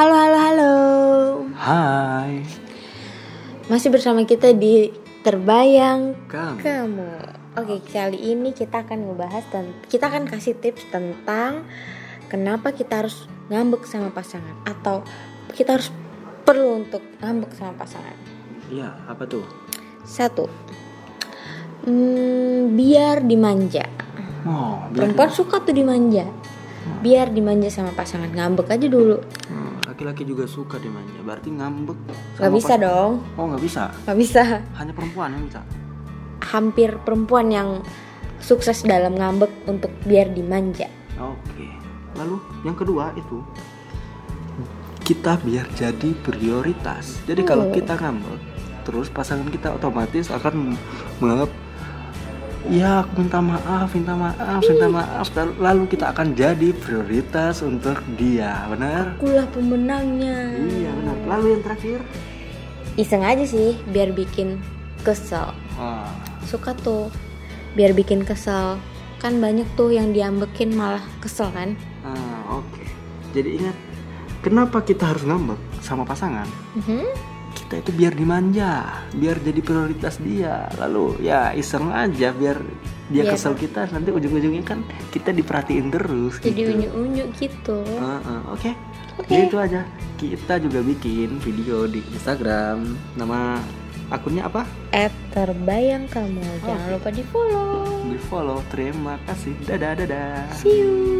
Halo, halo, halo. Hai Masih bersama kita di Terbayang Kamu Kamu. Oke, kali ini kita akan ngebahas dan kita akan kasih tips tentang kenapa kita harus ngambek sama pasangan atau kita harus perlu untuk ngambek sama pasangan. Iya apa tuh? Satu, hmm, biar dimanja. Oh biar Perempuan suka tuh dimanja. Biar dimanja sama pasangan ngambek aja dulu. Hmm, Laki-laki juga suka dimanja Berarti ngambek Gak sama bisa pas- dong, Oh nggak bisa gak bisa. Hanya perempuan yang bisa Hampir perempuan yang sukses dalam ngambek untuk biar dimanja. Oke Lalu yang kedua itu Kita biar jadi prioritas Jadi kalau Oh. kita ngambek Terus pasangan kita otomatis akan menganggap Ya aku minta maaf, minta maaf, minta maaf Lalu kita akan jadi prioritas untuk dia Benar? Akulah pemenangnya. Iya benar Lalu yang terakhir Iseng aja sih, biar bikin kesel. Wah, Suka tuh, biar bikin kesel. Kan banyak tuh yang diambekin malah kesel kan? ah, oke. Jadi ingat, kenapa kita harus ngambek sama pasangan? Mhm. Kita itu biar dimanja, biar jadi prioritas dia. Lalu ya iseng aja biar dia Biar- kesel kita nanti ujung-ujungnya kan kita diperhatiin terus Jadi gitu. unyu-unyu gitu. Ah, Oke, Oke. Jadi itu aja. Kita juga bikin video di Instagram. Nama akunnya apa? At terbayang kamu. Jangan Oke. lupa di follow. Di follow. Terima kasih. Dadah, dadah. See you.